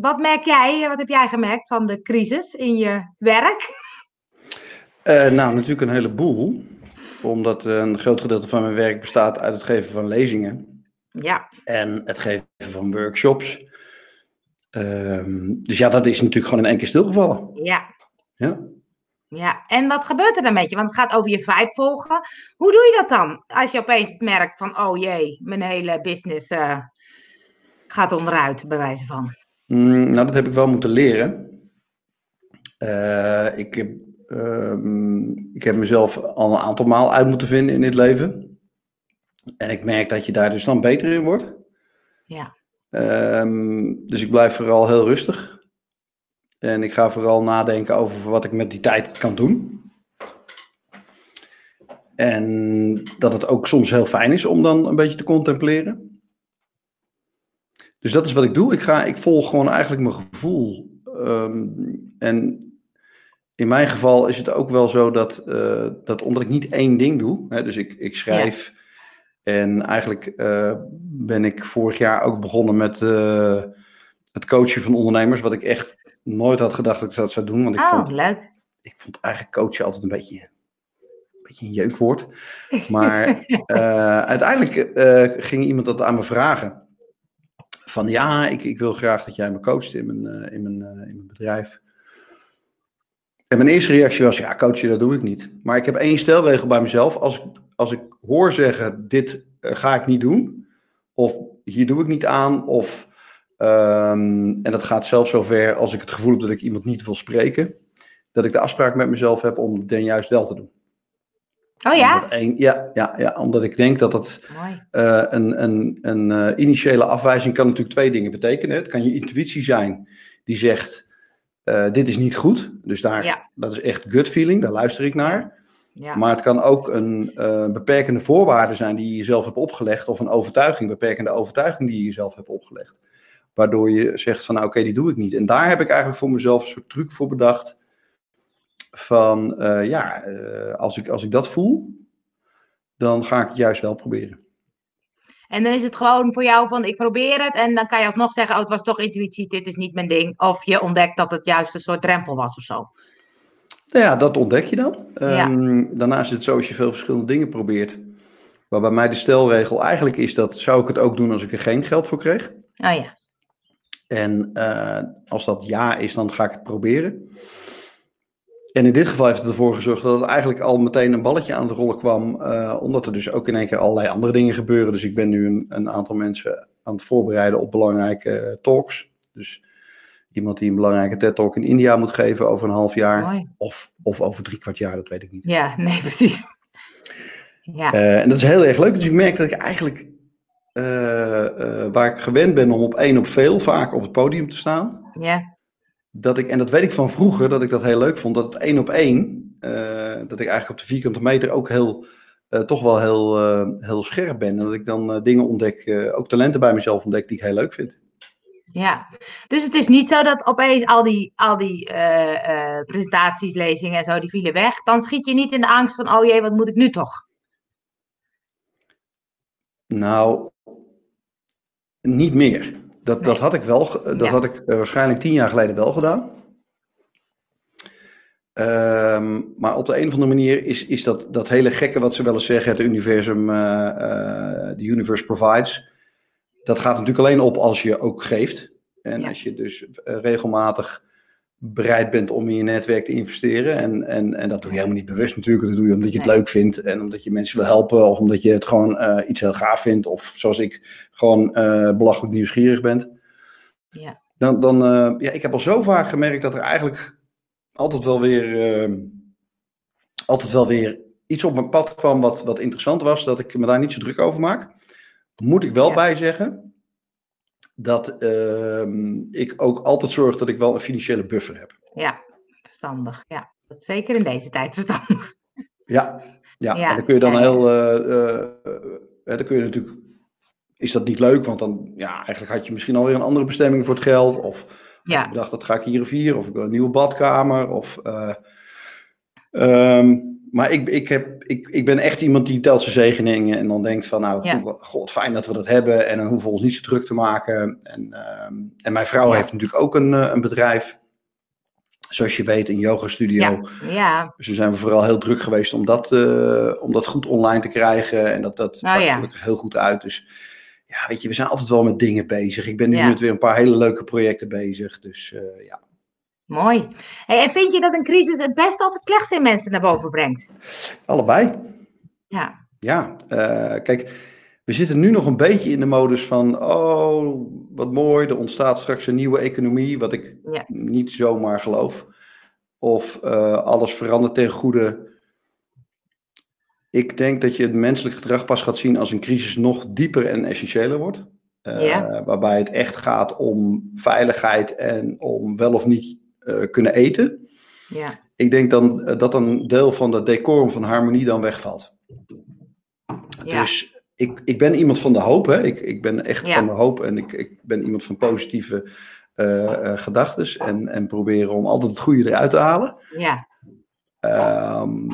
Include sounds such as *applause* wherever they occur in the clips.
Wat merk jij, wat heb jij gemerkt van de crisis in je werk? Uh, nou, natuurlijk een heleboel. Omdat een groot gedeelte van mijn werk bestaat uit het geven van lezingen. Ja. En het geven van workshops. Ehm, dus ja, dat is natuurlijk gewoon in één keer stilgevallen. Ja. Ja. Ja, en wat gebeurt er dan met je? Want het gaat over je vibe volgen. Hoe doe je dat dan? Als je opeens merkt van, oh jee, mijn hele business uh, gaat onderuit, bij wijze van. Mm, nou, dat heb ik wel moeten leren. Uh, ik, heb, uh, ik heb mezelf al een aantal maal uit moeten vinden in dit leven. En ik merk dat je daar dus dan beter in wordt. Ja. Ehm, dus ik blijf vooral heel rustig. En ik ga vooral nadenken over wat ik met die tijd kan doen. En dat het ook soms heel fijn is om dan een beetje te contempleren. Dus dat is wat ik doe. Ik, ga, ik volg gewoon eigenlijk mijn gevoel. Ehm, en in mijn geval is het ook wel zo dat, uh, dat omdat ik niet één ding doe, hè, dus ik, ik schrijf. En eigenlijk uh, ben ik vorig jaar ook begonnen met uh, het coachen van ondernemers, wat ik echt nooit had gedacht dat ik dat zou doen. Want ik oh, vond, leuk. Ik vond eigenlijk coachen altijd een beetje, een beetje een jeukwoord. Maar *laughs* uiteindelijk ging iemand dat aan me vragen. Van ja, ik, ik wil graag dat jij me coacht in mijn, uh, in mijn, in mijn bedrijf. En mijn eerste reactie was, ja, coachen, dat doe ik niet. Maar ik heb één stelregel bij mezelf. Als ik, als ik hoor zeggen, dit ga ik niet doen. Of hier doe ik niet aan. Of Um, en dat gaat zelfs zover als ik het gevoel heb dat ik iemand niet wil spreken, dat ik de afspraak met mezelf heb om het dan juist wel te doen. Oh ja? Een, ja, ja, ja, omdat ik denk dat het uh, een, een, een uh, initiële afwijzing kan natuurlijk twee dingen betekenen. Het kan je intuïtie zijn die zegt, uh, dit is niet goed. Dus daar, ja. dat is echt gut feeling, daar luister ik naar. Ja. Maar het kan ook een beperkende voorwaarde zijn die je jezelf hebt opgelegd, of een overtuiging, beperkende overtuiging die je jezelf hebt opgelegd. Waardoor je zegt van nou oké, die doe ik niet. En daar heb ik eigenlijk voor mezelf een soort truc voor bedacht. Van uh, ja, uh, als, ik, als ik dat voel, dan ga ik het juist wel proberen. En dan is het gewoon voor jou van ik probeer het. En dan kan je alsnog zeggen, oh het was toch intuïtie, dit is niet mijn ding. Of je ontdekt dat het juist een soort drempel was of zo. Nou ja, dat ontdek je dan. Ja. Um, daarnaast is het zo als je veel verschillende dingen probeert. Maar bij mij de stelregel eigenlijk is dat, zou ik het ook doen als ik er geen geld voor kreeg? Oh ja. En uh, als dat ja is, dan ga ik het proberen. En in dit geval heeft het ervoor gezorgd dat het eigenlijk al meteen een balletje aan de rollen kwam. Uh, omdat er dus ook in één keer allerlei andere dingen gebeuren. Dus ik ben nu een, een aantal mensen aan het voorbereiden op belangrijke talks. Dus iemand die een belangrijke TED-talk in India moet geven over een half jaar. Of, of over drie kwart jaar, dat weet ik niet. Ja, nee, *laughs* precies. Ja. en dat is heel erg leuk. Dus ik merk dat ik eigenlijk uh, uh, waar ik gewend ben om op één op veel vaak op het podium te staan. Ja. Dat ik, en dat weet ik van vroeger, dat ik dat heel leuk vond, dat het één op één, uh, dat ik eigenlijk op de vierkante meter ook heel, toch wel heel, heel scherp ben. En dat ik dan dingen ontdek, ook talenten bij mezelf ontdek die ik heel leuk vind. Ja, dus het is niet zo dat opeens al die, al die presentaties, lezingen en zo, die vielen weg. Dan schiet je niet in de angst van, oh jee, wat moet ik nu toch? Nou, niet meer. Dat, Nee. dat had ik wel, ge- dat Ja. had ik eh, waarschijnlijk tien jaar geleden wel gedaan. Ehm, maar op de een of andere manier is, is dat, dat hele gekke wat ze wel eens zeggen, het universum, eh, eh, universe provides. Dat gaat natuurlijk alleen op als je ook geeft. En Ja. als je dus eh, regelmatig bereid bent om in je netwerk te investeren. En, en, en dat doe je helemaal niet bewust natuurlijk. Dat doe je omdat je het Nee. leuk vindt. En omdat je mensen wil helpen. Of omdat je het gewoon eh, iets heel gaaf vindt. Of zoals ik gewoon eh, belachelijk nieuwsgierig bent. Ja. Dan, dan eh, ja, ik heb al zo vaak gemerkt dat er eigenlijk altijd wel weer, eh, altijd wel weer iets op mijn pad kwam wat, wat interessant was. Dat ik me daar niet zo druk over maak. Moet ik wel Ja. bij zeggen dat ehm, ik ook altijd zorg dat ik wel een financiële buffer heb. Ja, verstandig. Ja, dat zeker in deze tijd verstandig. Ja, ja. Ja, en dan kun je dan ja, ja. heel, eh, eh, eh, dan kun je natuurlijk, is dat niet leuk, want dan, ja, eigenlijk had je misschien alweer een andere bestemming voor het geld, of Ja. ik dacht, dat ga ik hier of hier, of ik wil een nieuwe badkamer, of, eh, ehm, maar ik, ik, heb, ik, ik ben echt iemand die telt zijn zegeningen en dan denkt van nou, Ja. god, fijn dat we dat hebben en dan hoeven we ons niet zo druk te maken. En, ehm, en mijn vrouw Ja. heeft natuurlijk ook een, eh, een bedrijf, zoals je weet, een yoga studio. Ja. Ja, Dus zijn we vooral heel druk geweest om dat, eh, om dat goed online te krijgen. En dat, dat ja. gelukkig heel goed uit. Dus ja, weet je, we zijn altijd wel met dingen bezig. Ik ben nu met weer een paar hele leuke projecten bezig. Dus eh, ja. Mooi. Hey, en vind je dat een crisis het beste of het slechtste in mensen naar boven brengt? allebei. Ja, Ja, eh, kijk, we zitten nu nog een beetje in de modus van, oh, wat mooi, er ontstaat straks een nieuwe economie, wat ik Ja. niet zomaar geloof. Of eh, alles verandert ten goede. Ik denk dat je het menselijk gedrag pas gaat zien als een crisis nog dieper en essentiëler wordt. Eh, Ja. Waarbij het echt gaat om veiligheid en om wel of niet kunnen eten. ja, Ik denk dan eh, dat een deel van dat decorum van harmonie dan wegvalt. ja. Dus ik, ik ben iemand van de hoop. Hè? Ik, ik ben echt Ja. van de hoop en ik, ik ben iemand van positieve eh eh, gedachten. En, en proberen om altijd het goede eruit te halen. ja, Ehm,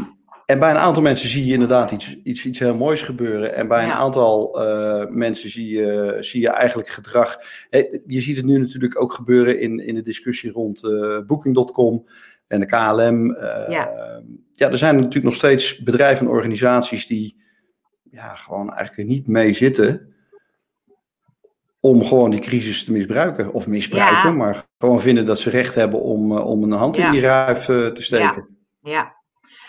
en bij een aantal mensen zie je inderdaad iets, iets, iets heel moois gebeuren. En bij een Ja. aantal eh, mensen zie je, zie je eigenlijk gedrag. Je ziet het nu natuurlijk ook gebeuren in, in de discussie rond eh Booking.com en de KLM. Eh, Ja. ja, er zijn natuurlijk nog steeds bedrijven en organisaties die ja, gewoon eigenlijk niet mee zitten. Om gewoon die crisis te misbruiken. Of misbruiken, Ja. maar gewoon vinden dat ze recht hebben om, om een hand Ja. in die ruif te steken. ja.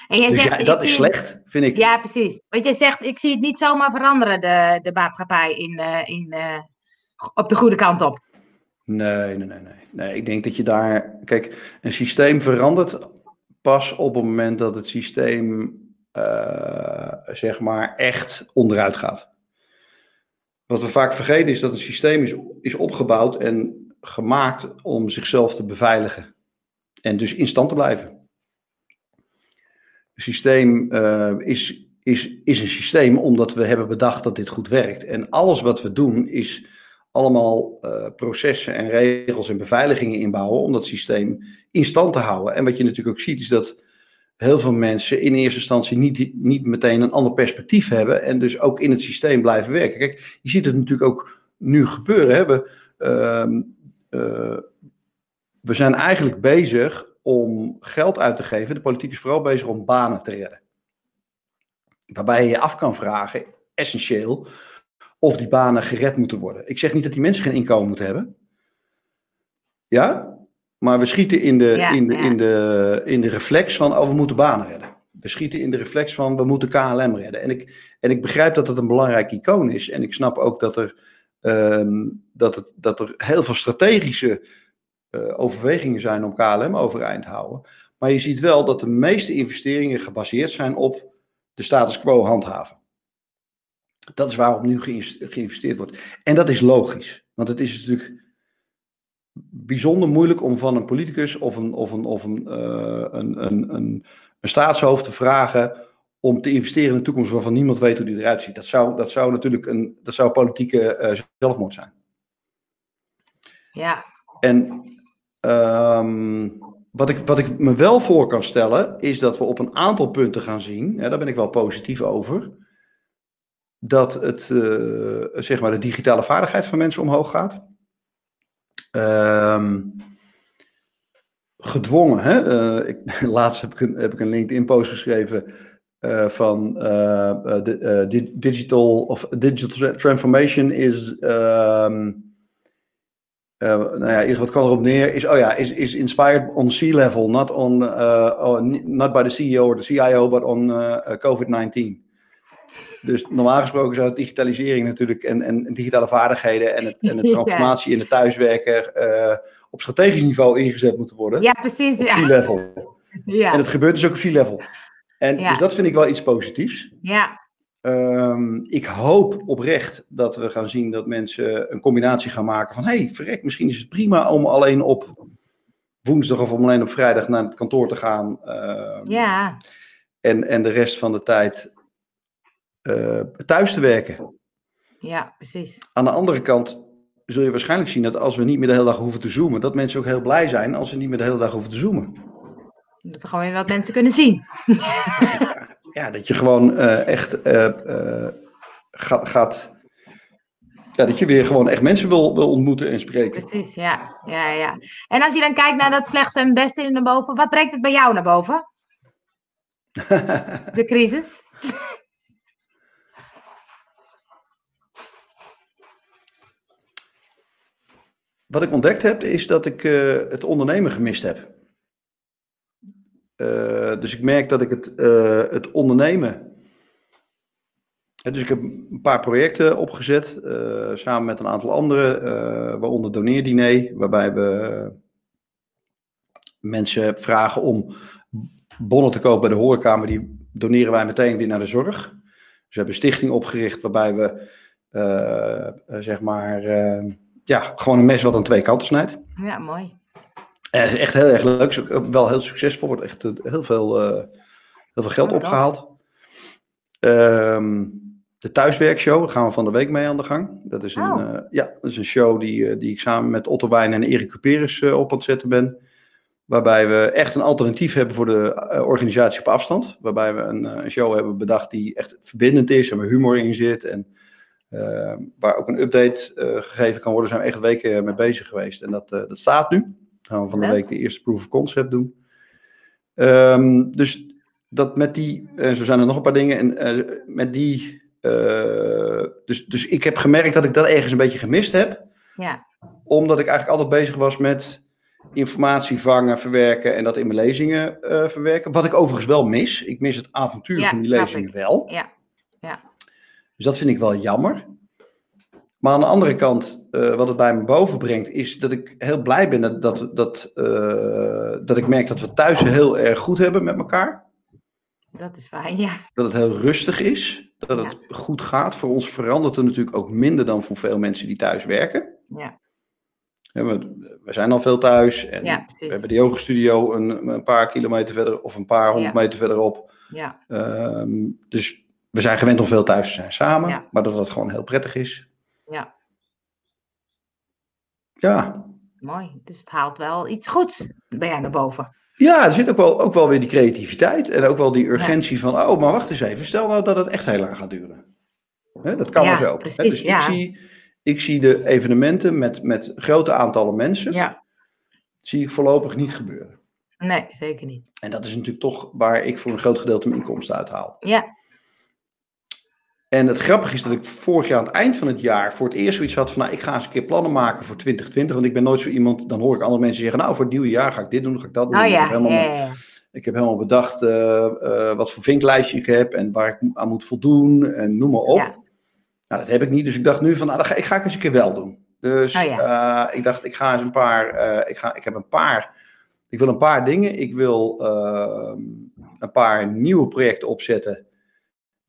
En jij Dus zegt, ja, dat is slecht, vind ik. Ja, precies. Want jij zegt, ik zie het niet zomaar veranderen, de, de maatschappij, in, eh, in, eh, op de goede kant op. Nee, nee, nee, nee. Nee, ik denk dat je daar. Kijk, een systeem verandert pas op het moment dat het systeem, eh, zeg maar, echt onderuit gaat. Wat we vaak vergeten is dat een systeem is, is opgebouwd en gemaakt om zichzelf te beveiligen. En dus in stand te blijven. Systeem eh, is, is, is een systeem omdat we hebben bedacht dat dit goed werkt. En alles wat we doen is allemaal eh, processen en regels en beveiligingen inbouwen om dat systeem in stand te houden. En wat je natuurlijk ook ziet is dat heel veel mensen in eerste instantie niet, niet meteen een ander perspectief hebben en dus ook in het systeem blijven werken. Kijk, je ziet het natuurlijk ook nu gebeuren. Hè? We, ehm, eh, we zijn eigenlijk bezig om geld uit te geven. De politiek is vooral bezig om banen te redden. Waarbij je je af kan vragen, essentieel, of die banen gered moeten worden. Ik zeg niet dat die mensen geen inkomen moeten hebben. Ja, maar we schieten in de, Ja, in de, ja. in de, in de reflex van, oh, we moeten banen redden. We schieten in de reflex van, we moeten KLM redden. En ik, en ik begrijp dat het een belangrijk icoon is. En ik snap ook dat er, ehm, dat het, dat er heel veel strategische eh, overwegingen zijn om KLM overeind te houden. Maar je ziet wel dat de meeste investeringen gebaseerd zijn op de status quo handhaven. Dat is waarop nu geïnvest- geïnvesteerd wordt. En dat is logisch. Want het is natuurlijk bijzonder moeilijk om van een politicus of een, of een, of een, eh, een, een, een, een staatshoofd te vragen om te investeren in een toekomst waarvan niemand weet hoe die eruit ziet. Dat zou, dat zou natuurlijk een dat zou politieke eh, zelfmoord zijn. Ja, En ehm, wat, ik, wat ik me wel voor kan stellen, is dat we op een aantal punten gaan zien, hè, daar ben ik wel positief over, dat het, eh, zeg maar de digitale vaardigheid van mensen omhoog gaat. Ehm, gedwongen, hè? eh, ik, *laughs* laatst heb ik een, heb ik een LinkedIn-post geschreven eh, van de, di- digital of digital tra- transformation is ehm, eh, nou ja, in ieder geval het kwam erop neer, is, oh ja, is, is inspired on C-level, not, on, uh, oh, not by the CEO or the CIO, but on uh, uh, COVID-19. Dus normaal gesproken zou digitalisering natuurlijk en, en digitale vaardigheden en, het, en de *laughs* Ja. transformatie in het thuiswerken eh, op strategisch niveau ingezet moeten worden. ja precies. Op Ja. C-level. En Ja. het gebeurt dus ook op C-level. En Ja. dus dat vind ik wel iets positiefs. ja, Ehm, ik hoop oprecht dat we gaan zien dat mensen een combinatie gaan maken van: hey, verrek, misschien is het prima om alleen op woensdag of om alleen op vrijdag naar het kantoor te gaan. ehm, ja, en, en de rest van de tijd eh, thuis te werken. ja, precies. Aan de andere kant zul je waarschijnlijk zien dat als we niet meer de hele dag hoeven te zoomen, dat mensen ook heel blij zijn als ze niet meer de hele dag hoeven te zoomen. Dat we gewoon weer wat mensen kunnen zien. *laughs* ja, dat je gewoon eh, echt eh, eh, gaat, gaat ja, dat je weer gewoon echt mensen wil, wil ontmoeten en spreken. Precies, ja. ja, ja. En als je dan kijkt naar dat slechtste en beste in naar boven, wat brengt het bij jou naar boven? *laughs* De crisis? Wat ik ontdekt heb, is dat ik uh, het ondernemen gemist heb. Uh, dus ik merk dat ik het, uh, het ondernemen. Dus ik heb een paar projecten opgezet, samen met een aantal anderen, waaronder Doneerdiner, waarbij we mensen vragen om bonnen te kopen bij de horecakamer, die doneren wij meteen weer naar de zorg. Dus we hebben een stichting opgericht waarbij we, zeg maar ja, gewoon een mes wat aan twee kanten snijdt. Ja, mooi. Uh, echt heel erg leuk. Wel heel succesvol. Wordt echt heel veel, uh, heel veel geld opgehaald. Um, de thuiswerkshow, daar gaan we van de week mee aan de gang. Dat is een, oh. uh, ja, dat is een show die, die ik samen met Otto Wijn en Erik Cuperus op aan het zetten ben. Waarbij we echt een alternatief hebben voor de organisatie op afstand. Waarbij we een, een show hebben bedacht die echt verbindend is en waar humor in zit. En waar ook een update gegeven kan worden, zijn we echt weken mee bezig geweest. En dat, dat staat nu. Gaan we van de week de eerste proof of concept doen. Um, dus dat met die, en zo zijn er nog een paar dingen, en met die, dus, dus ik heb gemerkt dat ik dat ergens een beetje gemist heb. Ja. Omdat ik eigenlijk altijd bezig was met informatie vangen, verwerken en dat in mijn lezingen verwerken. Wat ik overigens wel mis. Ik mis het avontuur ja, van die lezingen ik. wel. Ja, ja. Dus dat vind ik wel jammer. Maar aan de andere kant, uh, wat het bij me boven brengt, is dat ik heel blij ben dat, dat, dat, uh, dat ik merk dat we thuis heel erg goed hebben met elkaar. Dat is fijn, ja. Dat het heel rustig is, dat het ja. goed gaat. Voor ons verandert het natuurlijk ook minder dan voor veel mensen die thuis werken. Ja. ja we, we, zijn al veel thuis en ja, we hebben de yogastudio een, een paar kilometer verder of een paar honderd meter verderop. Ja. Um, dus we zijn gewend om veel thuis te zijn samen, maar dat het gewoon heel prettig is. Ja, Ja, mooi. Dus het haalt wel iets goeds bij jou naar boven. ja er zit ook wel, ook wel weer die creativiteit en ook wel die urgentie van, oh, maar wacht eens even, stel nou dat het echt heel lang gaat duren. Dat kan Ja, maar zo. Hè, precies, dus ja. ik, zie, ik zie de evenementen met, met grote aantallen mensen, Ja, zie ik voorlopig niet gebeuren. nee, zeker niet. En dat is natuurlijk toch waar ik voor een groot gedeelte mijn inkomsten uithaal. Ja, En het grappige is dat ik vorig jaar aan het eind van het jaar voor het eerst zoiets had van, nou, ik ga eens een keer plannen maken voor 2020. Want ik ben nooit zo iemand, dan hoor ik andere mensen zeggen, nou, voor het nieuwe jaar ga ik dit doen, ga ik dat doen. oh Ik heb ja, helemaal, ik heb helemaal bedacht eh, eh, wat voor vinklijstje ik heb en waar ik aan moet voldoen en noem maar op. Ja. Nou, dat heb ik niet, dus ik dacht nu van, nou, dat ga, ik ga ik eens een keer wel doen. Dus Oh eh, ik dacht, ik ga eens een paar, ik, ga, ik heb een paar, ik wil een paar dingen. Ik wil ehm, een paar nieuwe projecten opzetten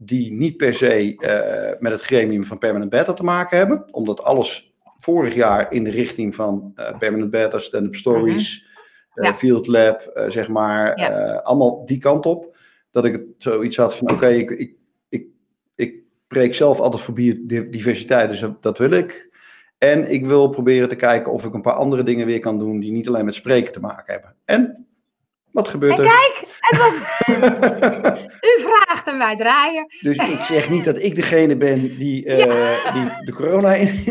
die niet per se eh, met het gremium van permanent beta te maken hebben. Omdat alles vorig jaar in de richting van eh, permanent beta, stand-up stories, eh, Ja. field lab, eh, zeg maar, Ja. eh, allemaal die kant op. Dat ik het zoiets had van, oké, ik, ik, ik, ik preek zelf altijd voor biodiversiteit, dus dat wil ik. En ik wil proberen te kijken of ik een paar andere dingen weer kan doen die niet alleen met spreken te maken hebben. En wat gebeurt En er? kijk, het was... *laughs* u vraagt en wij draaien. Dus ik zeg niet dat ik degene ben die, eh, die de corona in,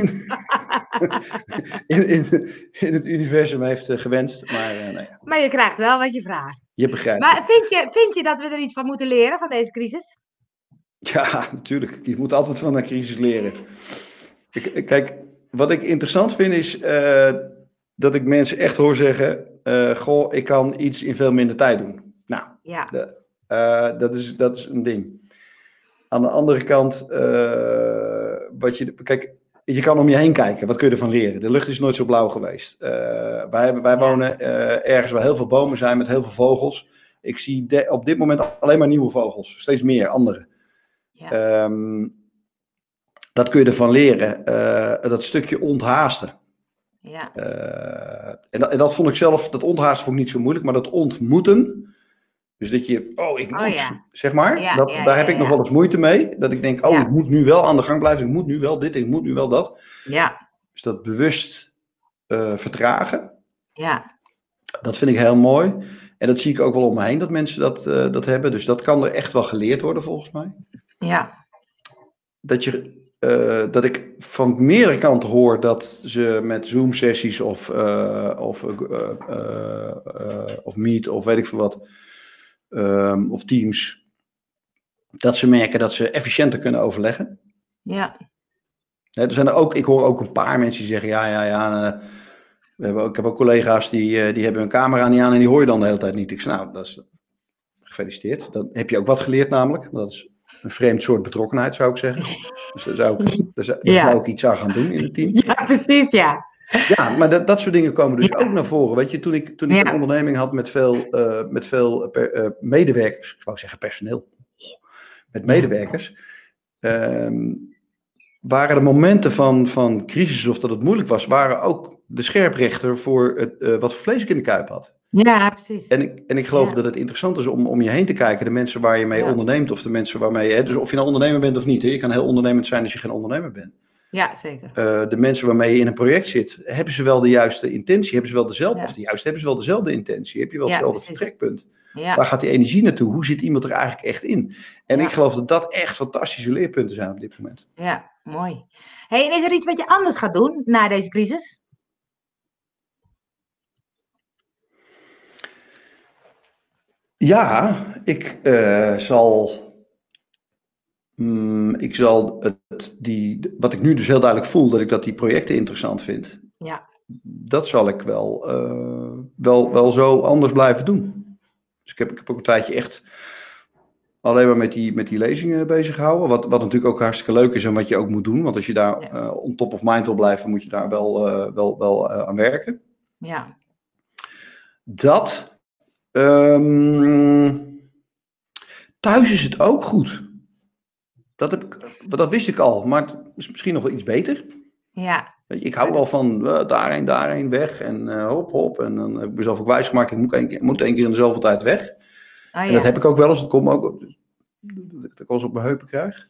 in, in, in het universum heeft eh, gewenst. Maar eh, nou ja, Maar je krijgt wel wat je vraagt. je begrijpt. Maar vind je, vind je dat we er iets van moeten leren van deze crisis? Ja, natuurlijk. Je moet altijd van een crisis leren. Kijk, wat ik interessant vind is dat ik mensen echt hoor zeggen: eh, Goh, ik kan iets in veel minder tijd doen. Nou, Ja, de- eh, dat, is, dat is een ding. Aan de andere kant, eh, wat je, kijk, je kan om je heen kijken. Wat kun je ervan leren? De lucht is nooit zo blauw geweest. Wij wij Ja. wonen ergens waar heel veel bomen zijn met heel veel vogels. Ik zie de- op dit moment alleen maar nieuwe vogels. Steeds meer, andere. ja, Ehm, dat kun je ervan leren. dat stukje onthaasten. Ja, Eh, en, dat, en dat vond ik zelf, dat onthaasten vond ik niet zo moeilijk, maar dat ontmoeten. Dus dat je, oh, ik moet, Oh ja. zeg maar, Ja, dat, ja, daar heb ik nog wel eens moeite mee. Dat ik denk, oh, ik moet nu wel aan de gang blijven, ik moet nu wel dit, ik moet nu wel dat. ja, Dus dat bewust eh, vertragen, ja, dat vind ik heel mooi. En dat zie ik ook wel om me heen, dat mensen dat, eh, dat hebben. Dus dat kan er echt wel geleerd worden, volgens mij. Ja. Dat, je, eh, dat ik van meerdere kanten hoor dat ze met Zoom-sessies of, uh, of, of Meet of weet ik veel wat, ehm, of Teams, dat ze merken dat ze efficiënter kunnen overleggen. Ja. er zijn er ook, ik hoor ook een paar mensen die zeggen, ja, ja, ja we hebben ook, ik heb ook collega's die, eh, die hebben hun camera niet aan en die hoor je dan de hele tijd niet. Ik zeg, nou, dat is gefeliciteerd. Dan heb je ook wat geleerd namelijk. Dat is een vreemd soort betrokkenheid, zou ik zeggen. Dus daar zou ik, daar zou, daar zou ik iets aan gaan doen in het team. *laughs* Ja, precies, ja. Ja, maar dat, dat soort dingen komen dus ook naar voren. Weet je, toen ik, toen ik een onderneming had met veel, uh, met veel uh, medewerkers, ik wou zeggen personeel, met medewerkers, uh, waren de momenten van, van crisis of dat het moeilijk was, waren ook de scherprechter voor het, uh, wat voor vlees ik in de kuip had. Ja, precies. En ik, en ik geloof dat het interessant is om om je heen te kijken, de mensen waar je mee onderneemt of de mensen waarmee je, dus of je nou ondernemer bent of niet, hè, je kan heel ondernemend zijn als je geen ondernemer bent. Ja, zeker. Uh, de mensen waarmee je in een project zit, hebben ze wel de juiste intentie? Hebben ze wel dezelfde, ja. of de juiste, hebben ze wel dezelfde intentie? Heb je wel hetzelfde vertrekpunt? Ja. Waar gaat die energie naartoe? Hoe zit iemand er eigenlijk echt in? En ik geloof dat dat echt fantastische leerpunten zijn op dit moment. Ja, mooi. Hey, en is er iets wat je anders gaat doen na deze crisis? Ja, ik uh, zal. Mm, ik zal het, die, wat ik nu dus heel duidelijk voel, dat ik dat die projecten interessant vind. Ja. Dat zal ik wel, uh, wel, wel zo anders blijven doen. Dus ik heb, ik heb ook een tijdje echt alleen maar met die, met die lezingen bezig gehouden. Wat, wat natuurlijk ook hartstikke leuk is en wat je ook moet doen. Want als je daar ja. uh, on top of mind wil blijven, moet je daar wel, wel, wel aan werken. Ja. Dat. Um, thuis is het ook goed. Dat, heb ik, dat wist ik al, maar het is misschien nog wel iets beter. Ja. Ik hou wel van uh, daarheen, daarheen, weg en uh, hop, hop. En dan heb ik mezelf ook wijsgemaakt, ik moet één keer, moet één keer in dezelfde tijd weg. Ja. En dat heb ik ook wel eens, het komt ook, dat ik eens op mijn heupen krijg.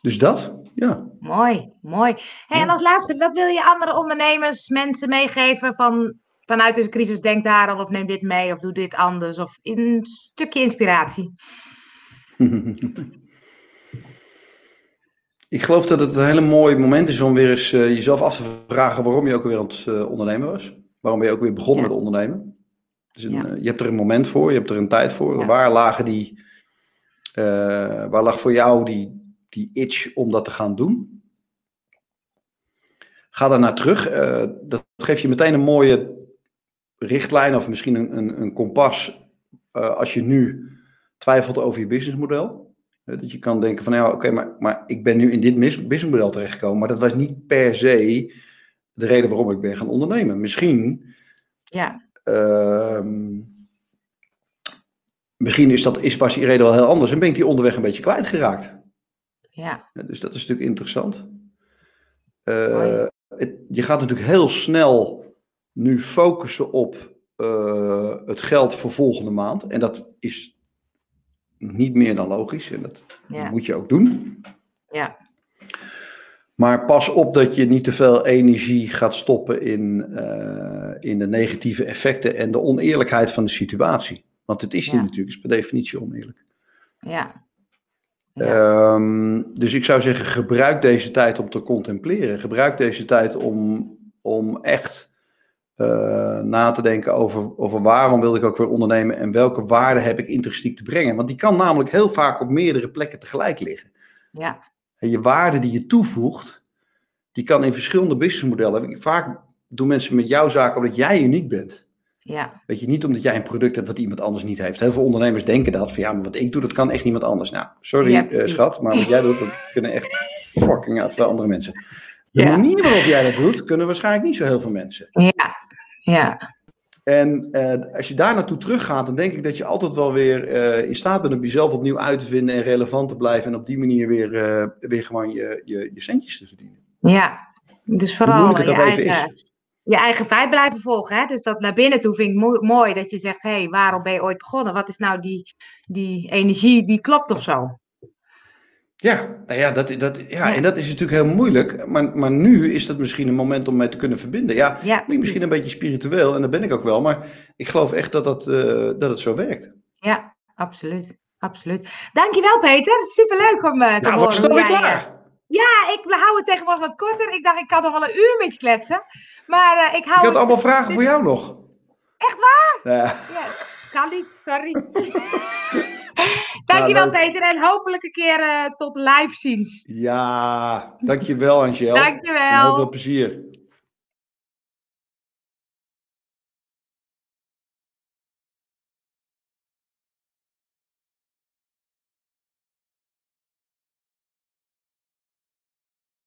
Dus dat, ja. Mooi, mooi. Hey. En als laatste, wat wil je andere ondernemers, mensen meegeven van vanuit deze crisis, denk daar al of neem dit mee of doe dit anders of een stukje inspiratie? *laughs* Ik geloof dat het een hele mooi moment is om weer eens uh, jezelf af te vragen waarom je ook weer aan het uh, ondernemen was. Waarom ben je ook weer begonnen ja. met ondernemen? Dus een, ja. je hebt er een moment voor, je hebt er een tijd voor. Ja. Waar lagen die, waar lag voor jou die, die itch om dat te gaan doen? Ga daar naar terug. dat geeft je meteen een mooie richtlijn of misschien een, een, een kompas als je nu twijfelt over je businessmodel. Dat je kan denken van, ja, oké, okay, maar, maar ik ben nu in dit businessmodel terechtgekomen, maar dat was niet per se de reden waarom ik ben gaan ondernemen. Misschien, ja. Uh, misschien is, dat, is pas die reden wel heel anders en ben ik die onderweg een beetje kwijtgeraakt. Ja. Dus dat is natuurlijk interessant. Het, je gaat natuurlijk heel snel nu focussen op uh, het geld voor volgende maand. En dat is niet meer dan logisch. En dat ja. moet je ook doen. Ja. Maar pas op dat je niet te veel energie gaat stoppen in, uh, in de negatieve effecten en de oneerlijkheid van de situatie. Want het is ja. natuurlijk, is per definitie oneerlijk. Ja. ja. Um, dus ik zou zeggen, gebruik deze tijd om te contempleren. Gebruik deze tijd om, om echt uh, na te denken over, over waarom wil ik ook weer ondernemen en welke waarde heb ik intrinsiek te brengen. Want die kan namelijk heel vaak op meerdere plekken tegelijk liggen. Ja. En je waarde die je toevoegt, die kan in verschillende businessmodellen. Vaak doen mensen met jouw zaak omdat jij uniek bent. Ja. Weet je, niet omdat jij een product hebt wat iemand anders niet heeft. Heel veel ondernemers denken dat, van ja, maar wat ik doe, dat kan echt niemand anders. Nou, sorry ja, uh, schat, maar wat jij doet, dat kunnen echt fucking veel andere mensen. De ja. manier waarop jij dat doet, kunnen waarschijnlijk niet zo heel veel mensen. Ja, ja. En uh, als je daar naartoe teruggaat, dan denk ik dat je altijd wel weer uh, in staat bent om jezelf opnieuw uit te vinden en relevant te blijven. En op die manier weer, uh, weer gewoon je, je, je centjes te verdienen. Ja, dus vooral je eigen, je eigen vibe blijven volgen. Hè? Dus dat naar binnen toe vind ik mo mooi dat je zegt, hé, hey, waarom ben je ooit begonnen? Wat is nou die, die energie die klopt of zo? Ja, nou ja, dat, dat, ja, en dat is natuurlijk heel moeilijk. Maar, maar nu is dat misschien een moment om mij te kunnen verbinden. Ja, Ja, misschien een beetje spiritueel en dat ben ik ook wel. Maar ik geloof echt dat, dat, eh, dat het zo werkt. Ja, absoluut. Absoluut. Dankjewel, Peter. Superleuk om eh, te Nou, horen. weer jij, eh, klaar. Ja, ik hou het tegenwoordig wat korter. Ik dacht, ik kan nog wel een uur met je kletsen. Maar ik hou Ik had het- allemaal vragen voor jou nog. Echt waar? Ja, Ja, kan niet, sorry. *laughs* *laughs* Dankjewel, Nou. Peter. En hopelijk een keer eh, tot live ziens. ja dankjewel Angel. Dankjewel. En heel veel plezier.